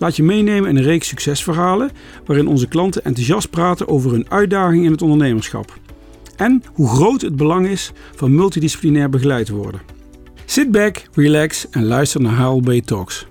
laat je meenemen in een reeks succesverhalen waarin onze klanten enthousiast praten over hun uitdaging in het ondernemerschap. En hoe groot het belang is van multidisciplinair begeleid worden. Sit back, relax en luister naar HLB Talks.